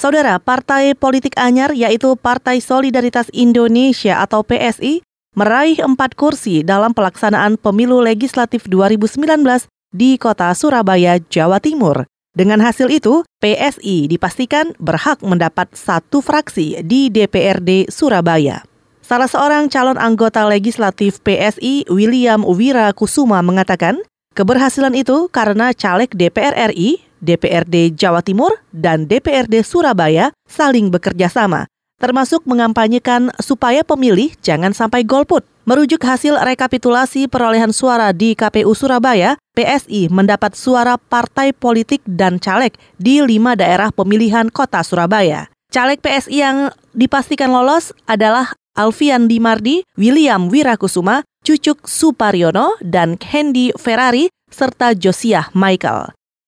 Saudara, partai politik anyar yaitu Partai Solidaritas Indonesia atau PSI meraih empat kursi dalam pelaksanaan pemilu legislatif 2019 di kota Surabaya, Jawa Timur. Dengan hasil itu, PSI dipastikan berhak mendapat satu fraksi di DPRD Surabaya. Salah seorang calon anggota legislatif PSI, William Wira Kusuma, mengatakan keberhasilan itu karena caleg DPR RI DPRD Jawa Timur dan DPRD Surabaya saling bekerja sama, termasuk mengampanyekan supaya pemilih jangan sampai golput. Merujuk hasil rekapitulasi perolehan suara di KPU Surabaya, PSI mendapat suara partai politik dan caleg di lima daerah pemilihan kota Surabaya. Caleg PSI yang dipastikan lolos adalah Alfian Dimardi, William Wirakusuma, Cucuk Supariono, dan Hendy Ferrari, serta Josiah Michael.